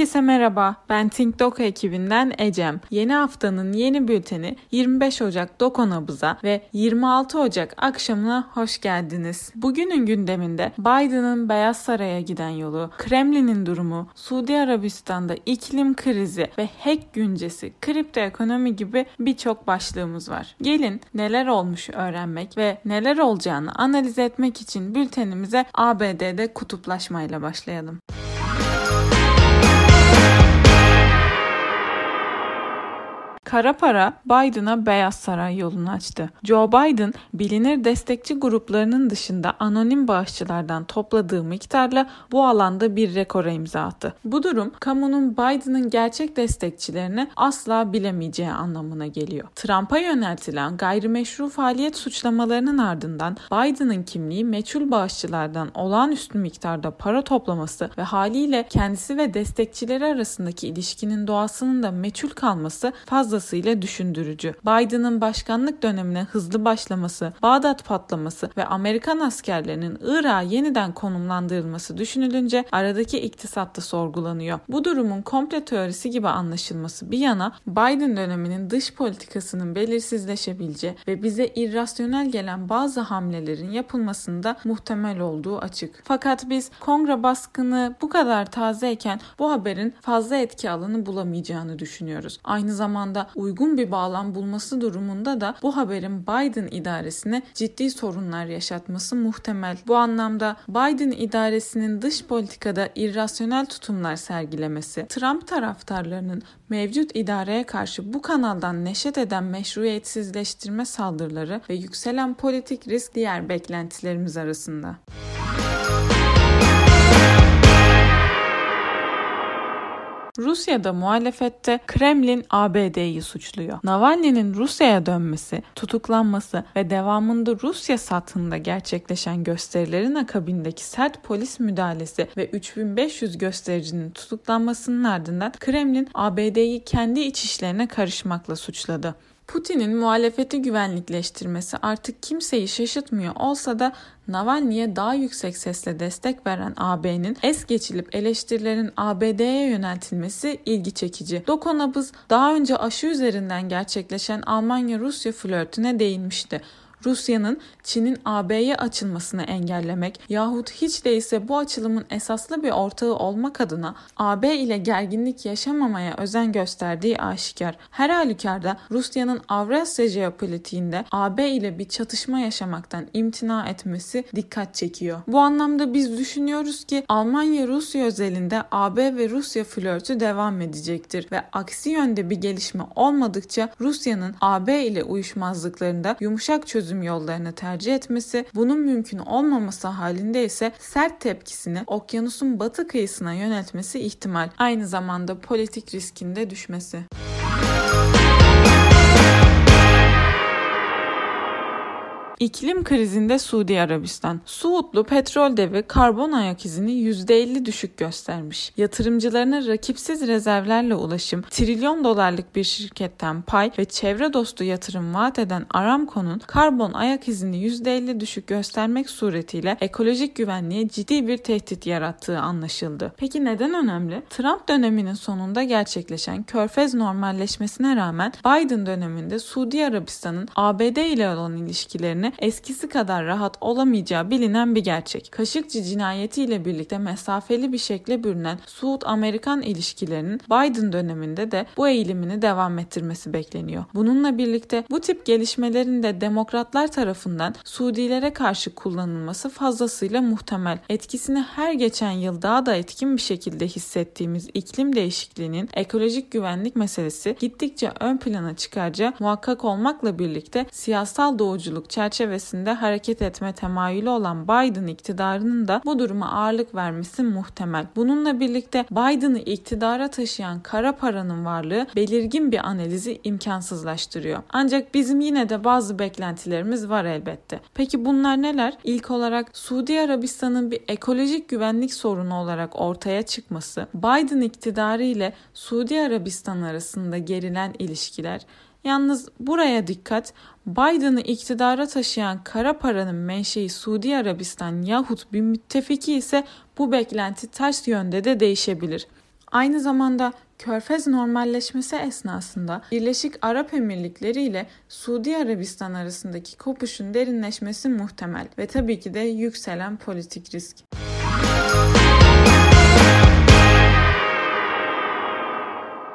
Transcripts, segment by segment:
Herkese merhaba. Ben Think Doku ekibinden Ecem. Yeni haftanın yeni bülteni 25 Ocak Doko Nabız'a ve 26 Ocak akşamına hoş geldiniz. Bugünün gündeminde Biden'ın Beyaz Saray'a giden yolu, Kremlin'in durumu, Suudi Arabistan'da iklim krizi ve hack güncesi, kripto ekonomi gibi birçok başlığımız var. Gelin neler olmuş öğrenmek ve neler olacağını analiz etmek için bültenimize ABD'de kutuplaşmayla başlayalım. Kara para Biden'a Beyaz Saray yolunu açtı. Joe Biden bilinir destekçi gruplarının dışında anonim bağışçılardan topladığı miktarla bu alanda bir rekora imza attı. Bu durum kamunun Biden'ın gerçek destekçilerini asla bilemeyeceği anlamına geliyor. Trump'a yöneltilen gayrimeşru faaliyet suçlamalarının ardından Biden'ın kimliği meçhul bağışçılardan olağanüstü miktarda para toplaması ve haliyle kendisi ve destekçileri arasındaki ilişkinin doğasının da meçhul kalması fazla fazlasıyla düşündürücü. Biden'ın başkanlık dönemine hızlı başlaması, Bağdat patlaması ve Amerikan askerlerinin Irak'a yeniden konumlandırılması düşünülünce aradaki iktisat da sorgulanıyor. Bu durumun komple teorisi gibi anlaşılması bir yana Biden döneminin dış politikasının belirsizleşebileceği ve bize irrasyonel gelen bazı hamlelerin yapılmasında muhtemel olduğu açık. Fakat biz kongre baskını bu kadar tazeyken bu haberin fazla etki alanı bulamayacağını düşünüyoruz. Aynı zamanda uygun bir bağlam bulması durumunda da bu haberin Biden idaresine ciddi sorunlar yaşatması muhtemel. Bu anlamda Biden idaresinin dış politikada irrasyonel tutumlar sergilemesi, Trump taraftarlarının mevcut idareye karşı bu kanaldan neşet eden meşruiyetsizleştirme saldırıları ve yükselen politik risk diğer beklentilerimiz arasında. Rusya'da muhalefette Kremlin ABD'yi suçluyor. Navalny'nin Rusya'ya dönmesi, tutuklanması ve devamında Rusya satında gerçekleşen gösterilerin akabindeki sert polis müdahalesi ve 3500 göstericinin tutuklanmasının ardından Kremlin ABD'yi kendi iç işlerine karışmakla suçladı. Putin'in muhalefeti güvenlikleştirmesi artık kimseyi şaşırtmıyor olsa da Navalny'e daha yüksek sesle destek veren AB'nin es geçilip eleştirilerin ABD'ye yöneltilmesi ilgi çekici. Dokonabız daha önce aşı üzerinden gerçekleşen Almanya-Rusya flörtüne değinmişti. Rusya'nın Çin'in AB'ye açılmasını engellemek yahut hiç değilse bu açılımın esaslı bir ortağı olmak adına AB ile gerginlik yaşamamaya özen gösterdiği aşikar. Her halükarda Rusya'nın Avrasya jeopolitiğinde AB ile bir çatışma yaşamaktan imtina etmesi dikkat çekiyor. Bu anlamda biz düşünüyoruz ki Almanya-Rusya özelinde AB ve Rusya flörtü devam edecektir ve aksi yönde bir gelişme olmadıkça Rusya'nın AB ile uyuşmazlıklarında yumuşak çözüm çözüm yollarını tercih etmesi, bunun mümkün olmaması halinde ise sert tepkisini okyanusun batı kıyısına yöneltmesi ihtimal. Aynı zamanda politik riskinde düşmesi. İklim krizinde Suudi Arabistan. Suudlu petrol devi karbon ayak izini %50 düşük göstermiş. Yatırımcılarına rakipsiz rezervlerle ulaşım, trilyon dolarlık bir şirketten pay ve çevre dostu yatırım vaat eden Aramco'nun karbon ayak izini %50 düşük göstermek suretiyle ekolojik güvenliğe ciddi bir tehdit yarattığı anlaşıldı. Peki neden önemli? Trump döneminin sonunda gerçekleşen körfez normalleşmesine rağmen Biden döneminde Suudi Arabistan'ın ABD ile olan ilişkilerini eskisi kadar rahat olamayacağı bilinen bir gerçek. Kaşıkçı cinayetiyle birlikte mesafeli bir şekle bürünen Suud-Amerikan ilişkilerinin Biden döneminde de bu eğilimini devam ettirmesi bekleniyor. Bununla birlikte bu tip gelişmelerin de demokratlar tarafından Suudilere karşı kullanılması fazlasıyla muhtemel. Etkisini her geçen yıl daha da etkin bir şekilde hissettiğimiz iklim değişikliğinin ekolojik güvenlik meselesi gittikçe ön plana çıkaracağı muhakkak olmakla birlikte siyasal doğuculuk çerçevesinde çerçevesinde hareket etme temayülü olan Biden iktidarının da bu duruma ağırlık vermesi muhtemel. Bununla birlikte Biden'ı iktidara taşıyan kara paranın varlığı belirgin bir analizi imkansızlaştırıyor. Ancak bizim yine de bazı beklentilerimiz var elbette. Peki bunlar neler? İlk olarak Suudi Arabistan'ın bir ekolojik güvenlik sorunu olarak ortaya çıkması, Biden iktidarı ile Suudi Arabistan arasında gerilen ilişkiler, Yalnız buraya dikkat, Biden'ı iktidara taşıyan kara paranın menşei Suudi Arabistan yahut bir müttefiki ise bu beklenti ters yönde de değişebilir. Aynı zamanda Körfez normalleşmesi esnasında Birleşik Arap Emirlikleri ile Suudi Arabistan arasındaki kopuşun derinleşmesi muhtemel ve tabii ki de yükselen politik risk.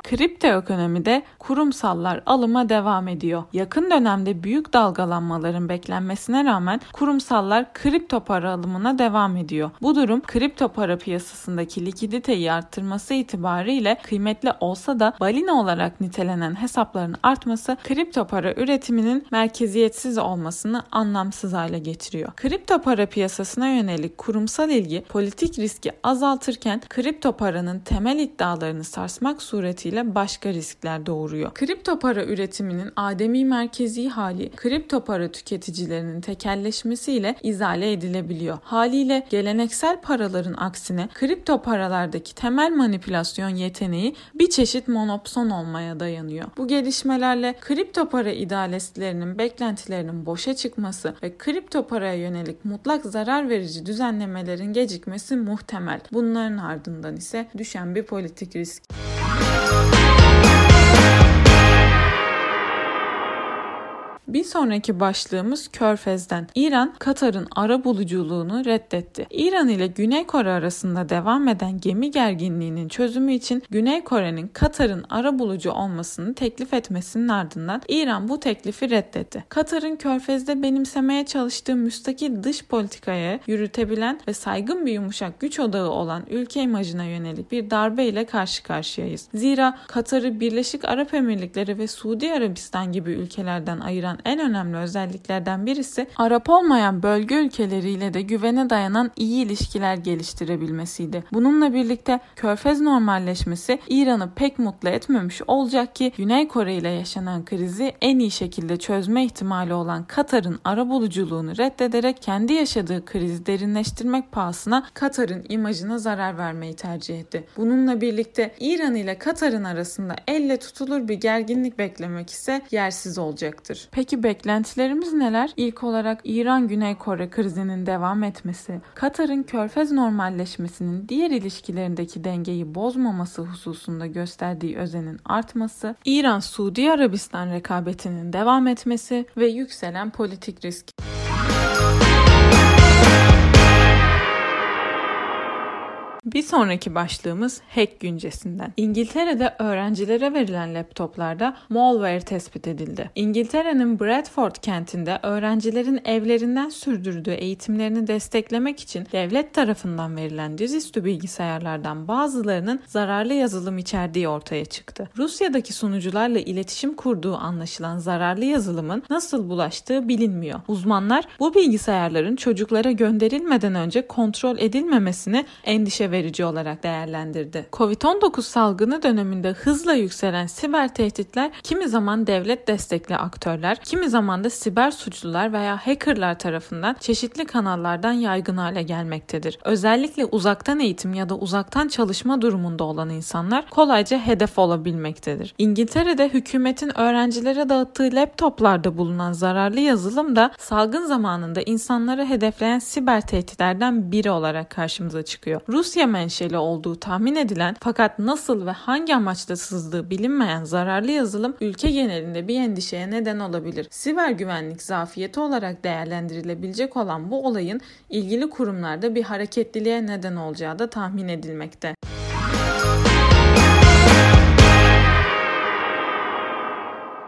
Kripto ekonomide kurumsallar alıma devam ediyor. Yakın dönemde büyük dalgalanmaların beklenmesine rağmen kurumsallar kripto para alımına devam ediyor. Bu durum kripto para piyasasındaki likiditeyi arttırması itibariyle kıymetli olsa da balina olarak nitelenen hesapların artması kripto para üretiminin merkeziyetsiz olmasını anlamsız hale getiriyor. Kripto para piyasasına yönelik kurumsal ilgi politik riski azaltırken kripto paranın temel iddialarını sarsmak suretiyle ile başka riskler doğuruyor. Kripto para üretiminin ademi merkezi hali kripto para tüketicilerinin tekelleşmesiyle izale edilebiliyor. Haliyle geleneksel paraların aksine kripto paralardaki temel manipülasyon yeteneği bir çeşit monopson olmaya dayanıyor. Bu gelişmelerle kripto para idealistlerinin beklentilerinin boşa çıkması ve kripto paraya yönelik mutlak zarar verici düzenlemelerin gecikmesi muhtemel. Bunların ardından ise düşen bir politik risk. Bye. Bir sonraki başlığımız Körfez'den. İran, Katar'ın ara buluculuğunu reddetti. İran ile Güney Kore arasında devam eden gemi gerginliğinin çözümü için Güney Kore'nin Katar'ın ara bulucu olmasını teklif etmesinin ardından İran bu teklifi reddetti. Katar'ın Körfez'de benimsemeye çalıştığı müstakil dış politikaya yürütebilen ve saygın bir yumuşak güç odağı olan ülke imajına yönelik bir darbe ile karşı karşıyayız. Zira Katar'ı Birleşik Arap Emirlikleri ve Suudi Arabistan gibi ülkelerden ayıran en önemli özelliklerden birisi Arap olmayan bölge ülkeleriyle de güvene dayanan iyi ilişkiler geliştirebilmesiydi. Bununla birlikte Körfez normalleşmesi İran'ı pek mutlu etmemiş olacak ki Güney Kore ile yaşanan krizi en iyi şekilde çözme ihtimali olan Katar'ın arabuluculuğunu reddederek kendi yaşadığı krizi derinleştirmek pahasına Katar'ın imajına zarar vermeyi tercih etti. Bununla birlikte İran ile Katar'ın arasında elle tutulur bir gerginlik beklemek ise yersiz olacaktır. Peki Peki beklentilerimiz neler? İlk olarak İran-Güney Kore krizinin devam etmesi, Katar'ın körfez normalleşmesinin diğer ilişkilerindeki dengeyi bozmaması hususunda gösterdiği özenin artması, İran-Suudi Arabistan rekabetinin devam etmesi ve yükselen politik risk. Bir sonraki başlığımız hack güncesinden. İngiltere'de öğrencilere verilen laptoplarda malware tespit edildi. İngiltere'nin Bradford kentinde öğrencilerin evlerinden sürdürdüğü eğitimlerini desteklemek için devlet tarafından verilen dizüstü bilgisayarlardan bazılarının zararlı yazılım içerdiği ortaya çıktı. Rusya'daki sunucularla iletişim kurduğu anlaşılan zararlı yazılımın nasıl bulaştığı bilinmiyor. Uzmanlar bu bilgisayarların çocuklara gönderilmeden önce kontrol edilmemesini endişe verici olarak değerlendirdi. Covid-19 salgını döneminde hızla yükselen siber tehditler kimi zaman devlet destekli aktörler, kimi zaman da siber suçlular veya hackerlar tarafından çeşitli kanallardan yaygın hale gelmektedir. Özellikle uzaktan eğitim ya da uzaktan çalışma durumunda olan insanlar kolayca hedef olabilmektedir. İngiltere'de hükümetin öğrencilere dağıttığı laptoplarda bulunan zararlı yazılım da salgın zamanında insanları hedefleyen siber tehditlerden biri olarak karşımıza çıkıyor. Rusya Rusya menşeli olduğu tahmin edilen fakat nasıl ve hangi amaçla sızdığı bilinmeyen zararlı yazılım ülke genelinde bir endişeye neden olabilir. Siber güvenlik zafiyeti olarak değerlendirilebilecek olan bu olayın ilgili kurumlarda bir hareketliliğe neden olacağı da tahmin edilmekte.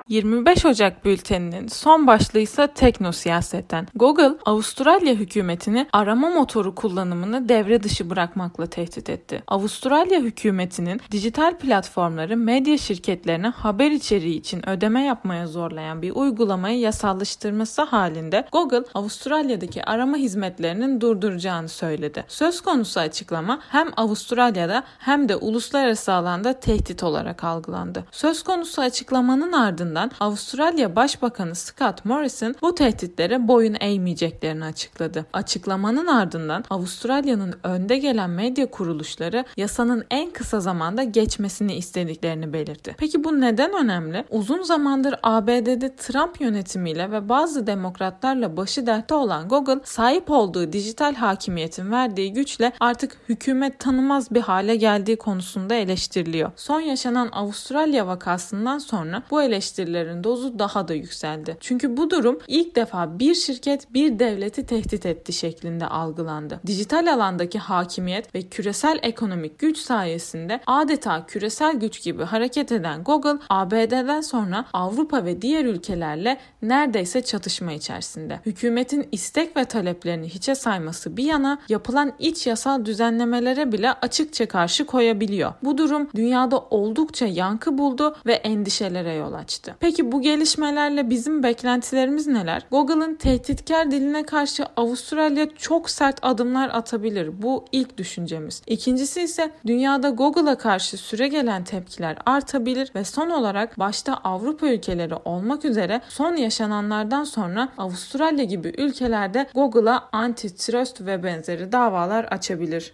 25 Ocak bülteninin son başlığı ise tekno siyasetten. Google, Avustralya hükümetini arama motoru kullanımını devre dışı bırakmakla tehdit etti. Avustralya hükümetinin dijital platformları medya şirketlerine haber içeriği için ödeme yapmaya zorlayan bir uygulamayı yasallaştırması halinde Google, Avustralya'daki arama hizmetlerinin durduracağını söyledi. Söz konusu açıklama hem Avustralya'da hem de uluslararası alanda tehdit olarak algılandı. Söz konusu açıklamanın ardından ardından Avustralya Başbakanı Scott Morrison bu tehditlere boyun eğmeyeceklerini açıkladı. Açıklamanın ardından Avustralya'nın önde gelen medya kuruluşları yasanın en kısa zamanda geçmesini istediklerini belirtti. Peki bu neden önemli? Uzun zamandır ABD'de Trump yönetimiyle ve bazı demokratlarla başı dertte olan Google sahip olduğu dijital hakimiyetin verdiği güçle artık hükümet tanımaz bir hale geldiği konusunda eleştiriliyor. Son yaşanan Avustralya vakasından sonra bu eleştirilerin dozu daha da yükseldi. Çünkü bu durum ilk defa bir şirket bir devleti tehdit etti şeklinde algılandı. Dijital alandaki hakimiyet ve küresel ekonomik güç sayesinde adeta küresel güç gibi hareket eden Google ABD'den sonra Avrupa ve diğer ülkelerle neredeyse çatışma içerisinde. Hükümetin istek ve taleplerini hiçe sayması bir yana yapılan iç yasal düzenlemelere bile açıkça karşı koyabiliyor. Bu durum dünyada oldukça yankı buldu ve endişelere yol açtı. Peki bu gelişmelerle bizim beklentilerimiz neler? Google'ın tehditkar diline karşı Avustralya çok sert adımlar atabilir. Bu ilk düşüncemiz. İkincisi ise dünyada Google'a karşı süre gelen tepkiler artabilir ve son olarak başta Avrupa ülkeleri olmak üzere son yaşananlardan sonra Avustralya gibi ülkelerde Google'a antitrust ve benzeri davalar açabilir.